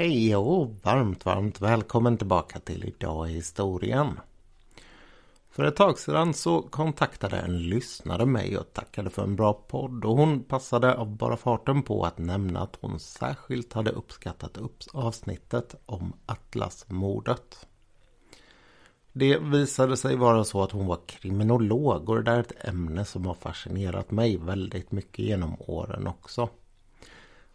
Hej och varmt, varmt välkommen tillbaka till Idag i historien. För ett tag sedan så kontaktade en lyssnare mig och tackade för en bra podd och hon passade av bara farten på att nämna att hon särskilt hade uppskattat avsnittet om Atlasmordet. Det visade sig vara så att hon var kriminolog och det är ett ämne som har fascinerat mig väldigt mycket genom åren också.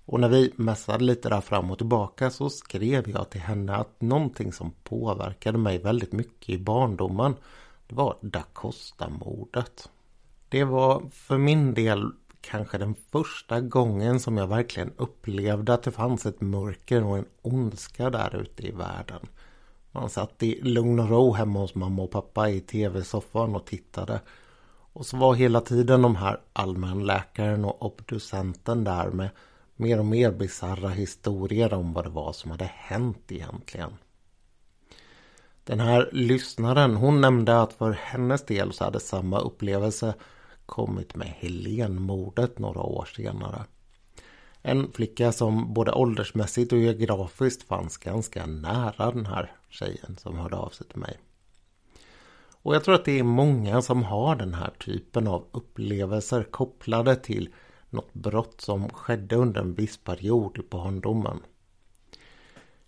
Och när vi mässade lite där fram och tillbaka så skrev jag till henne att någonting som påverkade mig väldigt mycket i barndomen det var Da Costa-mordet. Det var för min del kanske den första gången som jag verkligen upplevde att det fanns ett mörker och en ondska där ute i världen. Man satt i lugn och ro hemma hos mamma och pappa i tv-soffan och tittade. Och så var hela tiden de här allmänläkaren och obducenten där med mer och mer bisarra historier om vad det var som hade hänt egentligen. Den här lyssnaren hon nämnde att för hennes del så hade samma upplevelse kommit med Helenmordet några år senare. En flicka som både åldersmässigt och geografiskt fanns ganska nära den här tjejen som hörde av sig till mig. Och jag tror att det är många som har den här typen av upplevelser kopplade till något brott som skedde under en viss period i barndomen.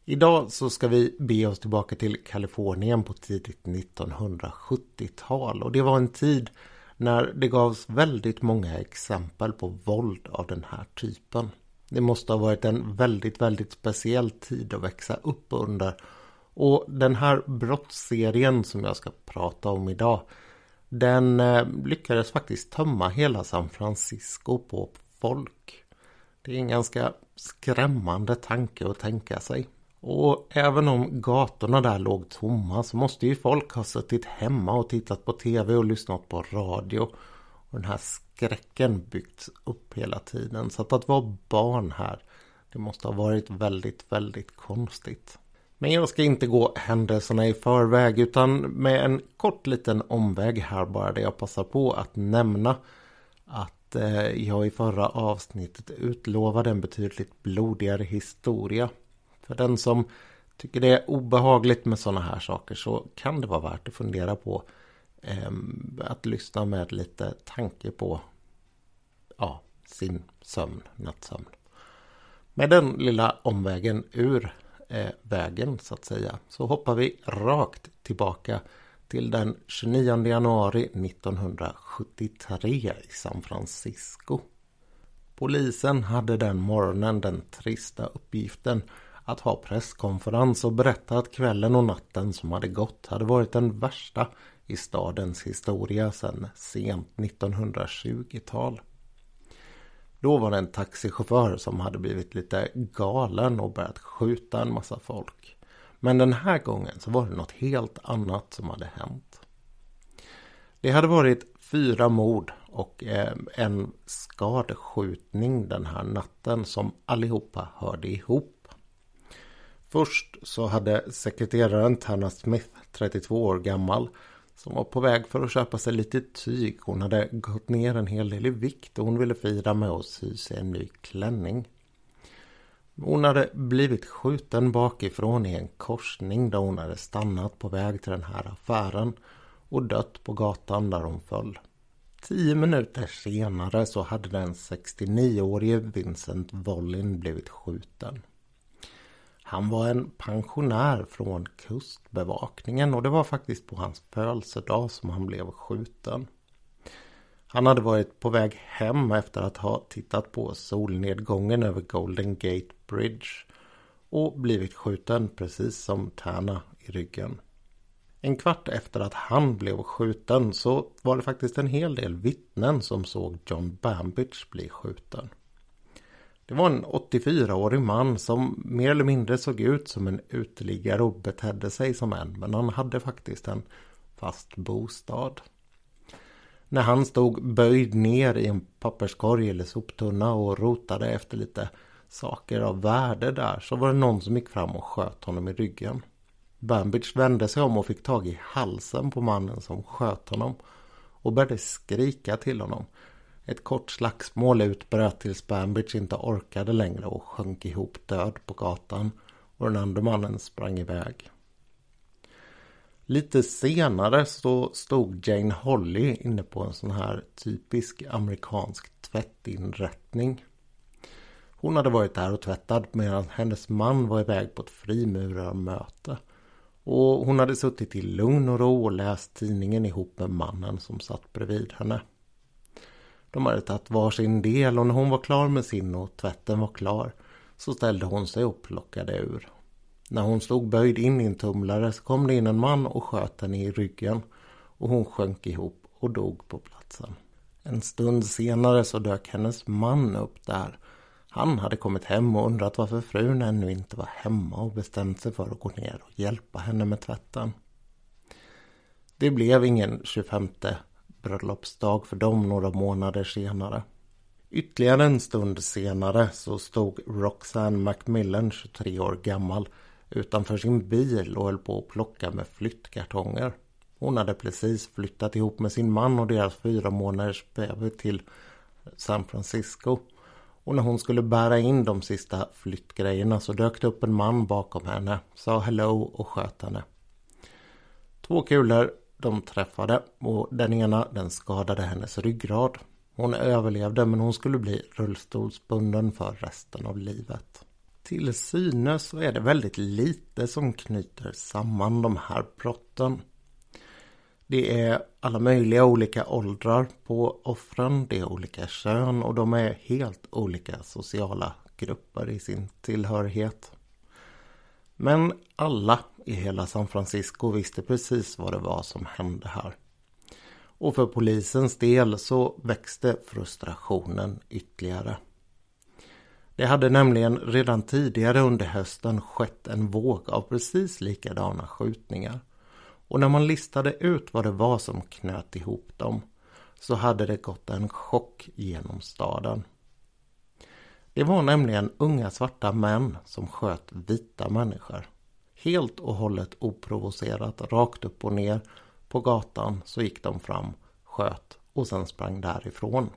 Idag så ska vi be oss tillbaka till Kalifornien på tidigt 1970-tal och det var en tid när det gavs väldigt många exempel på våld av den här typen. Det måste ha varit en väldigt, väldigt speciell tid att växa upp under. Och den här brottsserien som jag ska prata om idag den eh, lyckades faktiskt tömma hela San Francisco på folk. Det är en ganska skrämmande tanke att tänka sig. Och även om gatorna där låg tomma så måste ju folk ha suttit hemma och tittat på tv och lyssnat på radio. Och den här skräcken byggts upp hela tiden. Så att, att vara barn här, det måste ha varit väldigt, väldigt konstigt. Men jag ska inte gå händelserna i förväg utan med en kort liten omväg här bara där jag passar på att nämna att eh, jag i förra avsnittet utlovade en betydligt blodigare historia. För den som tycker det är obehagligt med sådana här saker så kan det vara värt att fundera på eh, att lyssna med lite tanke på ja, sin sömn, nattsömn. Med den lilla omvägen ur eh, vägen så att säga så hoppar vi rakt tillbaka till den 29 januari 1973 i San Francisco. Polisen hade den morgonen den trista uppgiften att ha presskonferens och berätta att kvällen och natten som hade gått hade varit den värsta i stadens historia sedan sent 1920-tal. Då var det en taxichaufför som hade blivit lite galen och börjat skjuta en massa folk. Men den här gången så var det något helt annat som hade hänt. Det hade varit fyra mord och eh, en skadeskjutning den här natten som allihopa hörde ihop. Först så hade sekreteraren Tanna Smith, 32 år gammal, som var på väg för att köpa sig lite tyg. Hon hade gått ner en hel del i vikt och hon ville fira med att sy sig en ny klänning. Hon hade blivit skjuten bakifrån i en korsning där hon hade stannat på väg till den här affären och dött på gatan där hon föll. Tio minuter senare så hade den 69-årige Vincent Wollin blivit skjuten. Han var en pensionär från kustbevakningen och det var faktiskt på hans födelsedag som han blev skjuten. Han hade varit på väg hem efter att ha tittat på solnedgången över Golden Gate Bridge och blivit skjuten precis som Tärna i ryggen. En kvart efter att han blev skjuten så var det faktiskt en hel del vittnen som såg John Bambidge bli skjuten. Det var en 84-årig man som mer eller mindre såg ut som en uteliggare och betedde sig som en. Men han hade faktiskt en fast bostad. När han stod böjd ner i en papperskorg eller soptunna och rotade efter lite saker av värde där så var det någon som gick fram och sköt honom i ryggen. Bambidge vände sig om och fick tag i halsen på mannen som sköt honom och började skrika till honom. Ett kort slagsmål utbröt tills Bambridge inte orkade längre och sjönk ihop död på gatan. och den andra mannen sprang iväg. Lite senare så stod Jane Holly inne på en sån här typisk amerikansk tvättinrättning. Hon hade varit där och tvättat medan hennes man var iväg på ett frimurarmöte. Och hon hade suttit i lugn och ro och läst tidningen ihop med mannen som satt bredvid henne. De hade tagit varsin del och när hon var klar med sin och tvätten var klar så ställde hon sig och plockade ur. När hon stod böjd in i en tumlare så kom det in en man och sköt henne i ryggen och hon sjönk ihop och dog på platsen. En stund senare så dök hennes man upp där. Han hade kommit hem och undrat varför frun ännu inte var hemma och bestämt sig för att gå ner och hjälpa henne med tvätten. Det blev ingen 25 bröllopsdag för dem några månader senare. Ytterligare en stund senare så stod Roxanne Macmillan, 23 år gammal, utanför sin bil och höll på att plocka med flyttkartonger. Hon hade precis flyttat ihop med sin man och deras fyra månaders bebis till San Francisco. Och när hon skulle bära in de sista flyttgrejerna så dök det upp en man bakom henne, sa hello och sköt henne. Två kulor de träffade och den ena den skadade hennes ryggrad. Hon överlevde men hon skulle bli rullstolsbunden för resten av livet. Till synes så är det väldigt lite som knyter samman de här brotten. Det är alla möjliga olika åldrar på offren, det är olika kön och de är helt olika sociala grupper i sin tillhörighet. Men alla i hela San Francisco visste precis vad det var som hände här. Och för polisens del så växte frustrationen ytterligare. Det hade nämligen redan tidigare under hösten skett en våg av precis likadana skjutningar. Och när man listade ut vad det var som knöt ihop dem så hade det gått en chock genom staden. Det var nämligen unga svarta män som sköt vita människor. Helt och hållet oprovocerat, rakt upp och ner på gatan så gick de fram, sköt och sen sprang därifrån.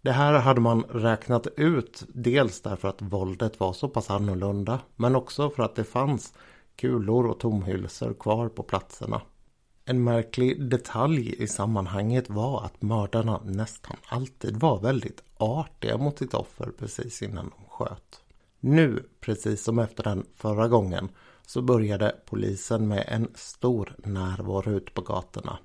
Det här hade man räknat ut dels därför att våldet var så pass annorlunda men också för att det fanns kulor och tomhylsor kvar på platserna. En märklig detalj i sammanhanget var att mördarna nästan alltid var väldigt artiga mot sitt offer precis innan de sköt. Nu, precis som efter den förra gången, så började polisen med en stor närvaro ut på gatorna.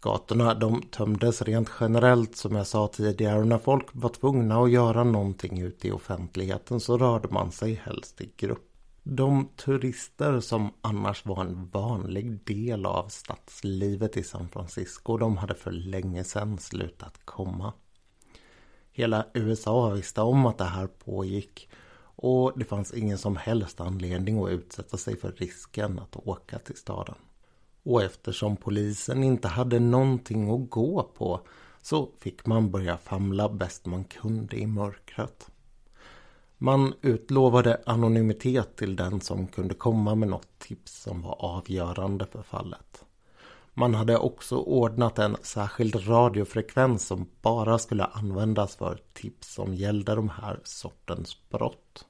Gatorna de tömdes rent generellt som jag sa tidigare och när folk var tvungna att göra någonting ute i offentligheten så rörde man sig helst i grupp. De turister som annars var en vanlig del av stadslivet i San Francisco de hade för länge sedan slutat komma. Hela USA visste om att det här pågick och det fanns ingen som helst anledning att utsätta sig för risken att åka till staden. Och eftersom polisen inte hade någonting att gå på så fick man börja famla bäst man kunde i mörkret. Man utlovade anonymitet till den som kunde komma med något tips som var avgörande för fallet. Man hade också ordnat en särskild radiofrekvens som bara skulle användas för tips som gällde de här sortens brott.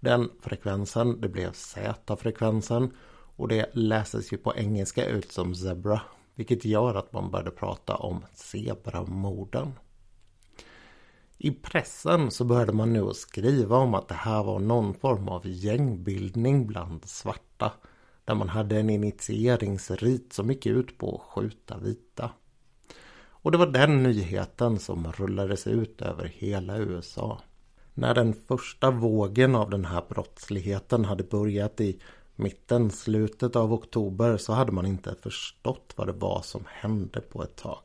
Den frekvensen, det blev Z-frekvensen och det läses ju på engelska ut som zebra. Vilket gör att man började prata om zebramorden. I pressen så började man nu skriva om att det här var någon form av gängbildning bland svarta. Där man hade en initieringsrit som gick ut på att skjuta vita. Och det var den nyheten som rullades ut över hela USA. När den första vågen av den här brottsligheten hade börjat i mitten, slutet av oktober så hade man inte förstått vad det var som hände på ett tag.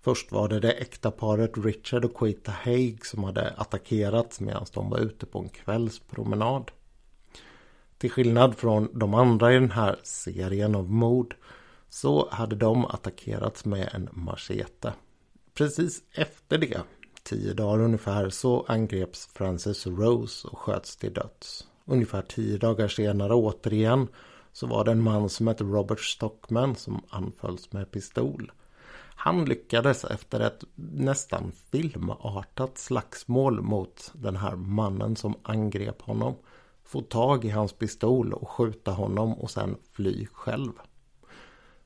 Först var det det äkta paret Richard och Quita Haig som hade attackerats medan de var ute på en kvällspromenad. Till skillnad från de andra i den här serien av mord så hade de attackerats med en machete. Precis efter det, tio dagar ungefär, så angreps Francis Rose och sköts till döds. Ungefär tio dagar senare återigen så var det en man som hette Robert Stockman som anfölls med pistol. Han lyckades efter ett nästan filmartat slagsmål mot den här mannen som angrep honom få tag i hans pistol och skjuta honom och sen fly själv.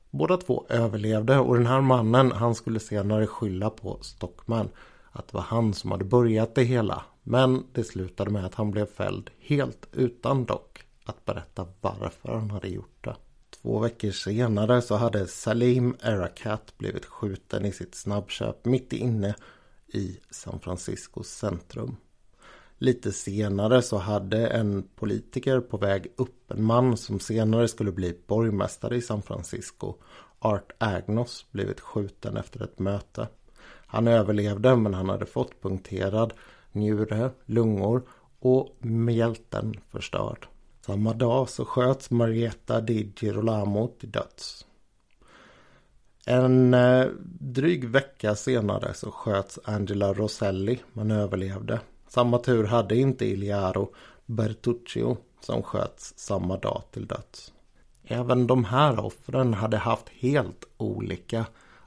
Båda två överlevde och den här mannen han skulle senare skylla på Stockman att det var han som hade börjat det hela. Men det slutade med att han blev fälld helt utan dock att berätta varför han hade gjort det. Två veckor senare så hade Salim Erakat blivit skjuten i sitt snabbköp mitt inne i San Franciscos centrum. Lite senare så hade en politiker på väg upp, en man som senare skulle bli borgmästare i San Francisco, Art Agnos, blivit skjuten efter ett möte. Han överlevde men han hade fått punkterad njure, lungor och mjälten förstörd. Samma dag så sköts Marietta di Girolamo till döds. En eh, dryg vecka senare så sköts Angela Roselli men överlevde. Samma tur hade inte Iliaro Bertuccio som sköts samma dag till döds. Även de här offren hade haft helt olika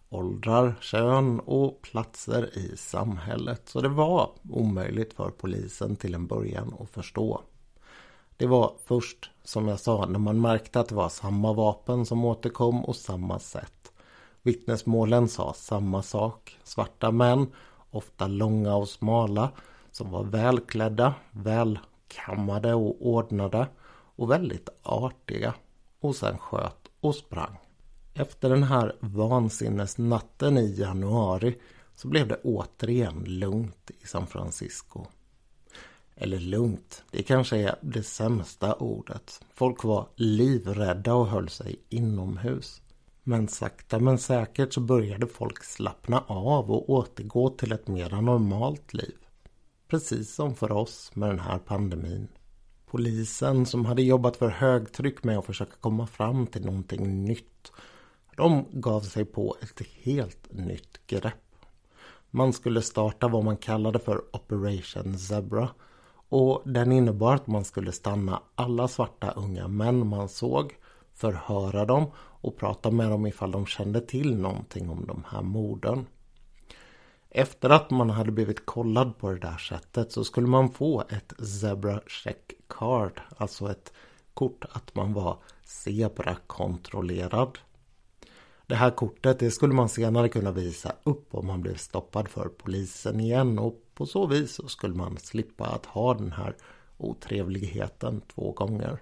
åldrar, kön och platser i samhället. Så det var omöjligt för polisen till en början att förstå. Det var först, som jag sa, när man märkte att det var samma vapen som återkom och samma sätt. Vittnesmålen sa samma sak. Svarta män, ofta långa och smala, som var välklädda, välkammade och ordnade och väldigt artiga. Och sen sköt och sprang. Efter den här vansinnesnatten i januari så blev det återigen lugnt i San Francisco. Eller lugnt, det kanske är det sämsta ordet. Folk var livrädda och höll sig inomhus. Men sakta men säkert så började folk slappna av och återgå till ett mera normalt liv. Precis som för oss med den här pandemin. Polisen som hade jobbat för högtryck med att försöka komma fram till någonting nytt. De gav sig på ett helt nytt grepp. Man skulle starta vad man kallade för Operation Zebra. Och den innebar att man skulle stanna alla svarta unga män man såg, förhöra dem och prata med dem ifall de kände till någonting om de här morden. Efter att man hade blivit kollad på det där sättet så skulle man få ett Zebra Check Card. Alltså ett kort att man var Zebra-kontrollerad. Det här kortet det skulle man senare kunna visa upp om man blev stoppad för polisen igen och på så vis så skulle man slippa att ha den här otrevligheten två gånger.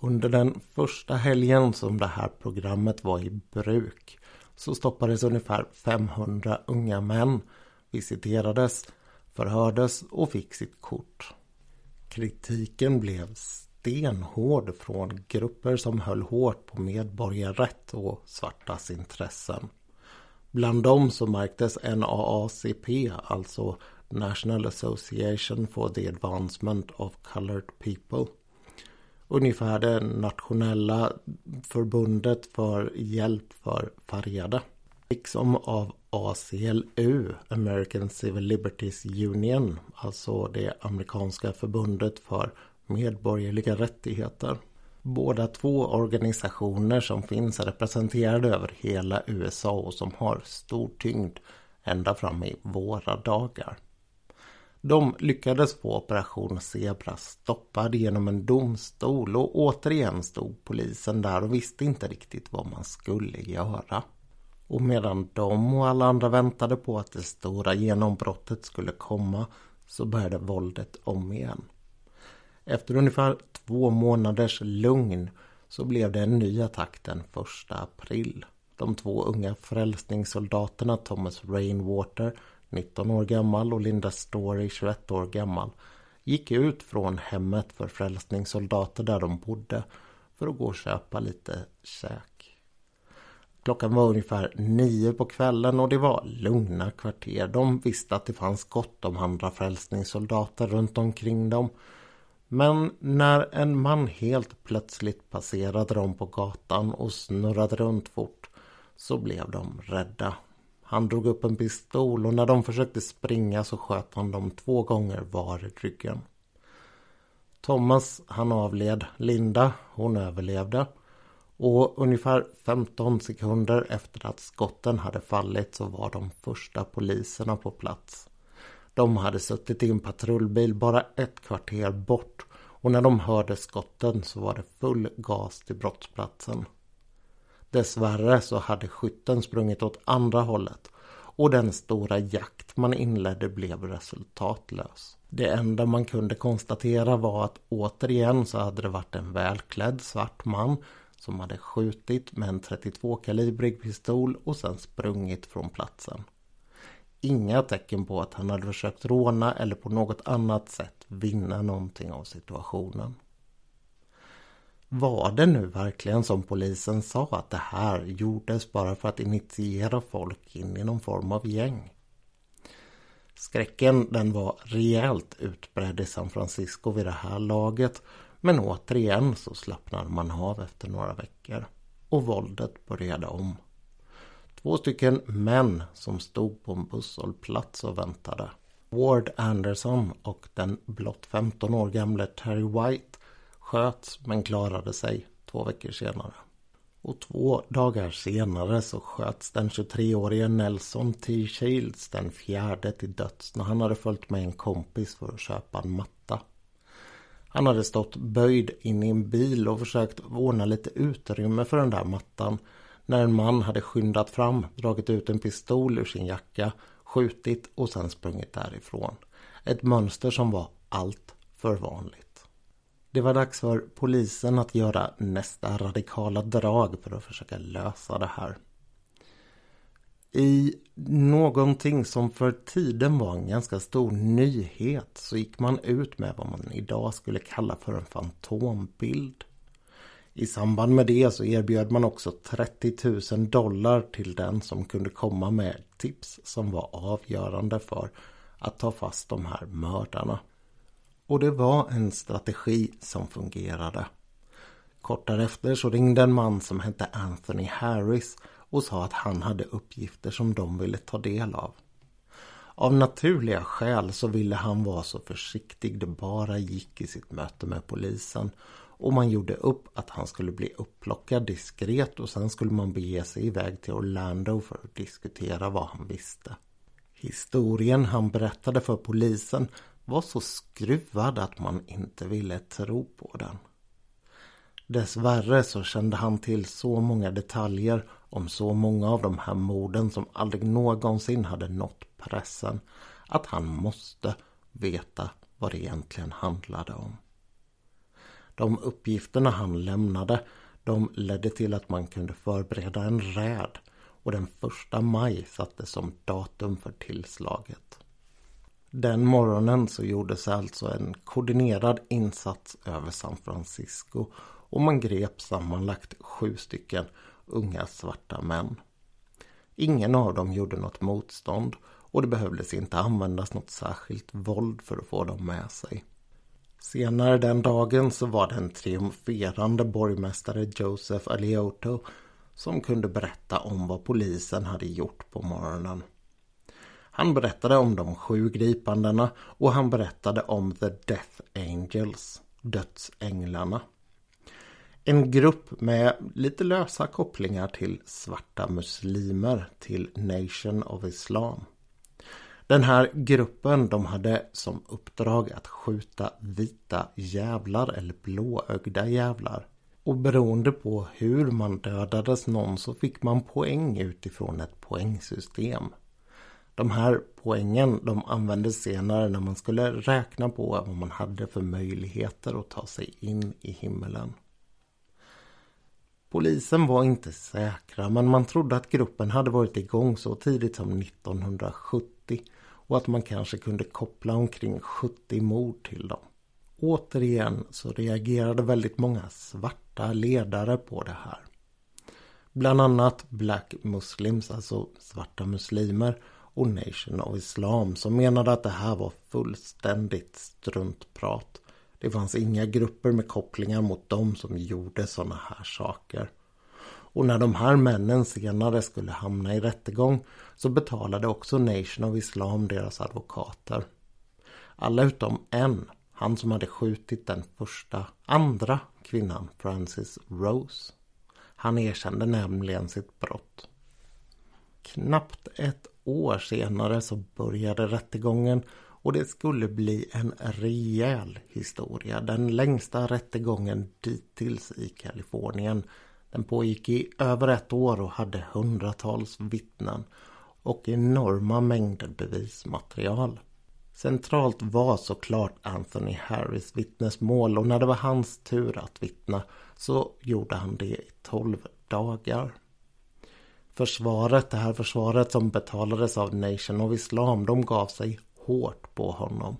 Under den första helgen som det här programmet var i bruk så stoppades ungefär 500 unga män, visiterades, förhördes och fick sitt kort. Kritiken blev stenhård från grupper som höll hårt på medborgarrätt och svartas intressen. Bland dem så märktes NAACP, alltså National Association for the Advancement of Colored People ungefär det nationella förbundet för hjälp för färgade. Liksom av ACLU, American Civil Liberties Union, alltså det amerikanska förbundet för medborgerliga rättigheter. Båda två organisationer som finns representerade över hela USA och som har stor tyngd ända fram i våra dagar. De lyckades få Operation Zebra stoppad genom en domstol och återigen stod polisen där och visste inte riktigt vad man skulle göra. Och medan de och alla andra väntade på att det stora genombrottet skulle komma så började våldet om igen. Efter ungefär två månaders lugn så blev det en ny attack den 1 april. De två unga frälsningssoldaterna Thomas Rainwater 19 år gammal och Linda Story 21 år gammal gick ut från hemmet för frälsningssoldater där de bodde för att gå och köpa lite käk. Klockan var ungefär nio på kvällen och det var lugna kvarter. De visste att det fanns gott om andra frälsningssoldater runt omkring dem. Men när en man helt plötsligt passerade dem på gatan och snurrade runt fort så blev de rädda. Han drog upp en pistol och när de försökte springa så sköt han dem två gånger var i ryggen. Thomas han avled. Linda hon överlevde. Och ungefär 15 sekunder efter att skotten hade fallit så var de första poliserna på plats. De hade suttit i en patrullbil bara ett kvarter bort och när de hörde skotten så var det full gas till brottsplatsen. Dessvärre så hade skytten sprungit åt andra hållet och den stora jakt man inledde blev resultatlös. Det enda man kunde konstatera var att återigen så hade det varit en välklädd svart man som hade skjutit med en 32-kalibrig pistol och sen sprungit från platsen. Inga tecken på att han hade försökt råna eller på något annat sätt vinna någonting av situationen. Var det nu verkligen som polisen sa att det här gjordes bara för att initiera folk in i någon form av gäng? Skräcken den var rejält utbredd i San Francisco vid det här laget men återigen så slappnade man av efter några veckor och våldet började om. Två stycken män som stod på en busshållplats och väntade. Ward Anderson och den blott 15 år gamle Terry White sköts men klarade sig två veckor senare. Och två dagar senare så sköts den 23-årige Nelson T. Shields den fjärde till döds när han hade följt med en kompis för att köpa en matta. Han hade stått böjd in i en bil och försökt ordna lite utrymme för den där mattan när en man hade skyndat fram, dragit ut en pistol ur sin jacka, skjutit och sen sprungit därifrån. Ett mönster som var allt för vanligt. Det var dags för polisen att göra nästa radikala drag för att försöka lösa det här. I någonting som för tiden var en ganska stor nyhet så gick man ut med vad man idag skulle kalla för en fantombild. I samband med det så erbjöd man också 30 000 dollar till den som kunde komma med tips som var avgörande för att ta fast de här mördarna. Och det var en strategi som fungerade. Kort därefter så ringde en man som hette Anthony Harris och sa att han hade uppgifter som de ville ta del av. Av naturliga skäl så ville han vara så försiktig det bara gick i sitt möte med polisen och man gjorde upp att han skulle bli upplockad diskret och sen skulle man bege sig iväg till Orlando för att diskutera vad han visste. Historien han berättade för polisen var så skruvad att man inte ville tro på den. Dessvärre så kände han till så många detaljer om så många av de här morden som aldrig någonsin hade nått pressen att han måste veta vad det egentligen handlade om. De uppgifterna han lämnade de ledde till att man kunde förbereda en räd och den första maj sattes som datum för tillslaget. Den morgonen så gjordes alltså en koordinerad insats över San Francisco och man grep sammanlagt sju stycken unga svarta män. Ingen av dem gjorde något motstånd och det behövdes inte användas något särskilt våld för att få dem med sig. Senare den dagen så var det en triumferande borgmästare Joseph Alioto som kunde berätta om vad polisen hade gjort på morgonen. Han berättade om de sju gripandena och han berättade om The Death Angels, dödsänglarna. En grupp med lite lösa kopplingar till svarta muslimer till Nation of Islam. Den här gruppen de hade som uppdrag att skjuta vita jävlar eller blåögda jävlar. Och beroende på hur man dödades någon så fick man poäng utifrån ett poängsystem. De här poängen de användes senare när man skulle räkna på vad man hade för möjligheter att ta sig in i himmelen. Polisen var inte säkra men man trodde att gruppen hade varit igång så tidigt som 1970 och att man kanske kunde koppla omkring 70 mord till dem. Återigen så reagerade väldigt många svarta ledare på det här. Bland annat Black Muslims, alltså svarta muslimer och Nation of Islam som menade att det här var fullständigt struntprat. Det fanns inga grupper med kopplingar mot dem som gjorde sådana här saker. Och när de här männen senare skulle hamna i rättegång så betalade också Nation of Islam deras advokater. Alla utom en, han som hade skjutit den första, andra kvinnan, Francis Rose. Han erkände nämligen sitt brott. Knappt ett år senare så började rättegången och det skulle bli en rejäl historia. Den längsta rättegången dittills i Kalifornien. Den pågick i över ett år och hade hundratals vittnen och enorma mängder bevismaterial. Centralt var såklart Anthony Harris vittnesmål och när det var hans tur att vittna så gjorde han det i 12 dagar. Försvaret, det här försvaret som betalades av Nation of Islam, de gav sig hårt på honom.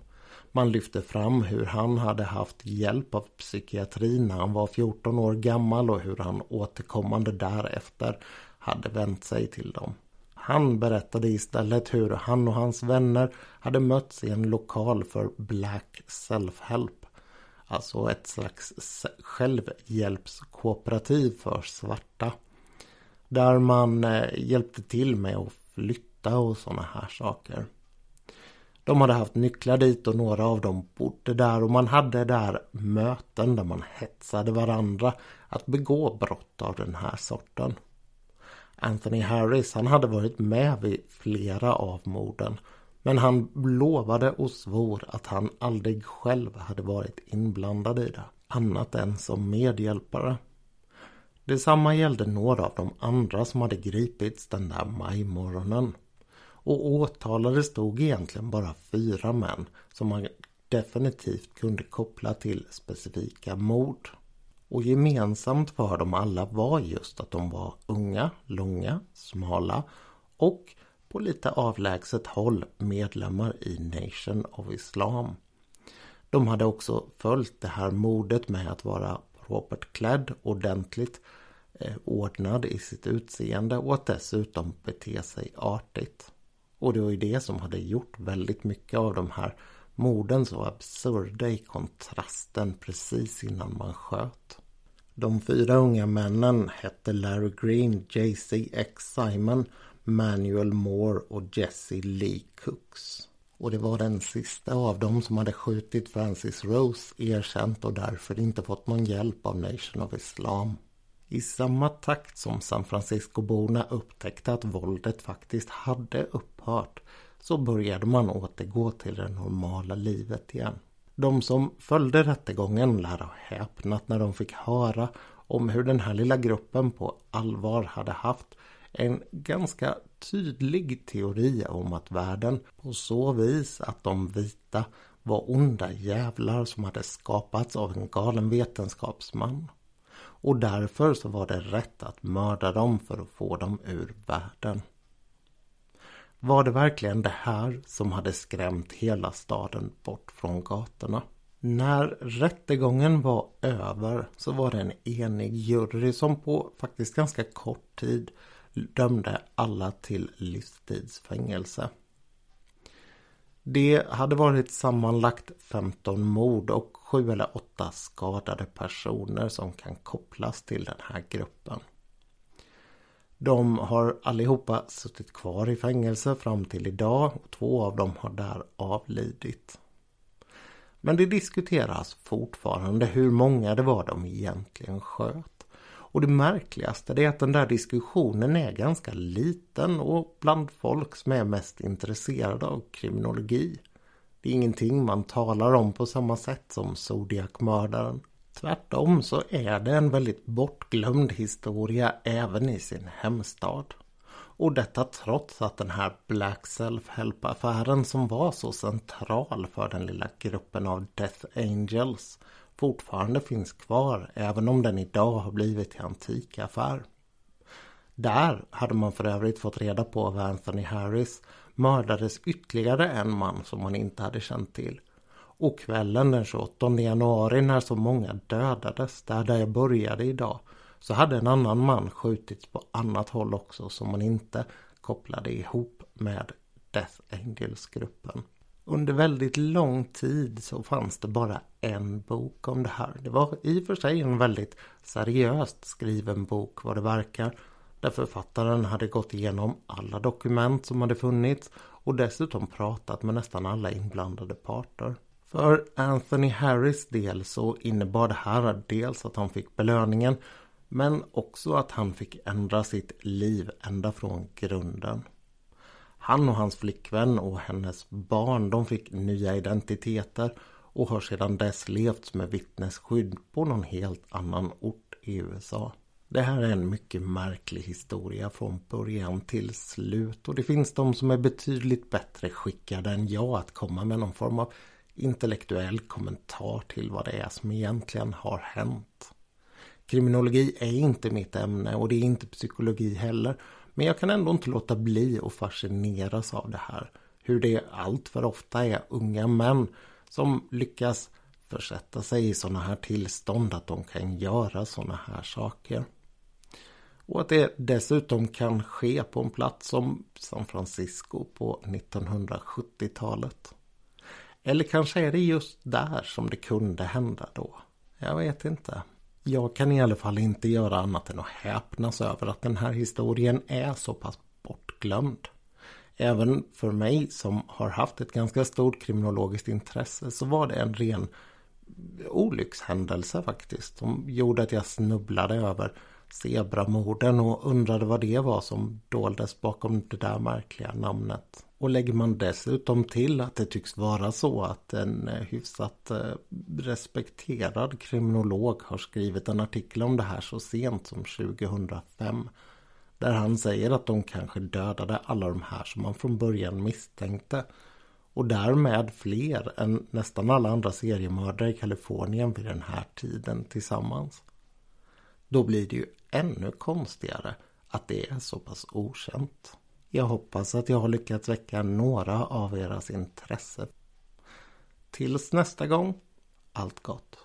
Man lyfte fram hur han hade haft hjälp av psykiatrin när han var 14 år gammal och hur han återkommande därefter hade vänt sig till dem. Han berättade istället hur han och hans vänner hade mötts i en lokal för Black Self-Help. Alltså ett slags självhjälpskooperativ för svarta. Där man eh, hjälpte till med att flytta och sådana här saker. De hade haft nycklar dit och några av dem bodde där och man hade där möten där man hetsade varandra att begå brott av den här sorten. Anthony Harris han hade varit med vid flera av morden men han lovade och svor att han aldrig själv hade varit inblandad i det annat än som medhjälpare. Detsamma gällde några av de andra som hade gripits den där majmorgonen. Och åtalade stod egentligen bara fyra män som man definitivt kunde koppla till specifika mord. Och gemensamt för dem alla var just att de var unga, långa, smala och på lite avlägset håll medlemmar i Nation of Islam. De hade också följt det här mordet med att vara Robert klädd, ordentligt eh, ordnad i sitt utseende och att dessutom bete sig artigt. Och det var ju det som hade gjort väldigt mycket av de här morden så absurda i kontrasten precis innan man sköt. De fyra unga männen hette Larry Green, JC X Simon, Manuel Moore och Jesse Lee Cooks. Och det var den sista av dem som hade skjutit Francis Rose erkänt och därför inte fått någon hjälp av Nation of Islam. I samma takt som San Francisco-borna upptäckte att våldet faktiskt hade upphört så började man återgå till det normala livet igen. De som följde rättegången lär ha häpnat när de fick höra om hur den här lilla gruppen på allvar hade haft en ganska tydlig teori om att världen på så vis att de vita var onda jävlar som hade skapats av en galen vetenskapsman. Och därför så var det rätt att mörda dem för att få dem ur världen. Var det verkligen det här som hade skrämt hela staden bort från gatorna? När rättegången var över så var det en enig jury som på faktiskt ganska kort tid dömde alla till livstidsfängelse. Det hade varit sammanlagt 15 mord och 7 eller 8 skadade personer som kan kopplas till den här gruppen. De har allihopa suttit kvar i fängelse fram till idag och två av dem har där avlidit. Men det diskuteras fortfarande hur många det var de egentligen sköt. Och det märkligaste är att den där diskussionen är ganska liten och bland folk som är mest intresserade av kriminologi. Det är ingenting man talar om på samma sätt som Zodiac-mördaren. Tvärtom så är det en väldigt bortglömd historia även i sin hemstad. Och detta trots att den här Black Self-Help-affären som var så central för den lilla gruppen av Death Angels fortfarande finns kvar även om den idag har blivit till antikaffär. Där hade man för övrigt fått reda på av Anthony Harris mördades ytterligare en man som man inte hade känt till. Och kvällen den 28 januari när så många dödades, där, där jag började idag, så hade en annan man skjutits på annat håll också som man inte kopplade ihop med Death Angels-gruppen. Under väldigt lång tid så fanns det bara en bok om det här. Det var i och för sig en väldigt seriöst skriven bok vad det verkar. Där författaren hade gått igenom alla dokument som hade funnits och dessutom pratat med nästan alla inblandade parter. För Anthony Harris del så innebar det här dels att han fick belöningen Men också att han fick ändra sitt liv ända från grunden. Han och hans flickvän och hennes barn de fick nya identiteter och har sedan dess levt med vittnesskydd på någon helt annan ort i USA. Det här är en mycket märklig historia från början till slut och det finns de som är betydligt bättre skickade än jag att komma med någon form av intellektuell kommentar till vad det är som egentligen har hänt. Kriminologi är inte mitt ämne och det är inte psykologi heller. Men jag kan ändå inte låta bli att fascineras av det här. Hur det allt för ofta är unga män som lyckas försätta sig i sådana här tillstånd att de kan göra sådana här saker. Och att det dessutom kan ske på en plats som San Francisco på 1970-talet. Eller kanske är det just där som det kunde hända då. Jag vet inte. Jag kan i alla fall inte göra annat än att häpnas över att den här historien är så pass bortglömd. Även för mig som har haft ett ganska stort kriminologiskt intresse så var det en ren olyckshändelse faktiskt. Som gjorde att jag snubblade över zebramorden och undrade vad det var som doldes bakom det där märkliga namnet. Och lägger man dessutom till att det tycks vara så att en eh, hyfsat eh, respekterad kriminolog har skrivit en artikel om det här så sent som 2005. Där han säger att de kanske dödade alla de här som man från början misstänkte. Och därmed fler än nästan alla andra seriemördare i Kalifornien vid den här tiden tillsammans. Då blir det ju ännu konstigare att det är så pass okänt. Jag hoppas att jag har lyckats väcka några av eras intresse. Tills nästa gång, allt gott!